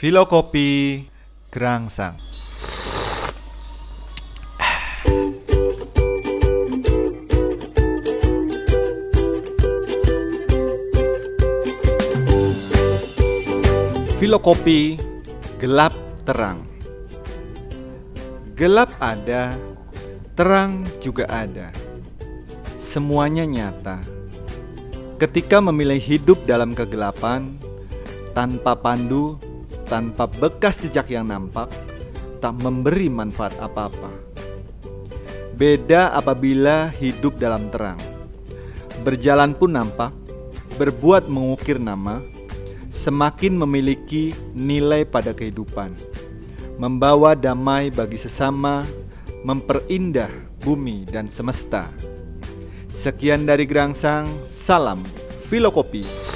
Filokopi Gerangsang Filokopi Gelap Terang. Gelap ada, terang juga ada. Semuanya nyata. Ketika memilih hidup dalam kegelapan Tanpa pandu, tanpa bekas jejak yang nampak Tak memberi manfaat apa-apa Beda apabila hidup dalam terang Berjalan pun nampak Berbuat mengukir nama semakin memiliki nilai pada kehidupan, membawa damai bagi sesama, memperindah bumi dan semesta. Sekian dari Gerangsang, salam Filokopi.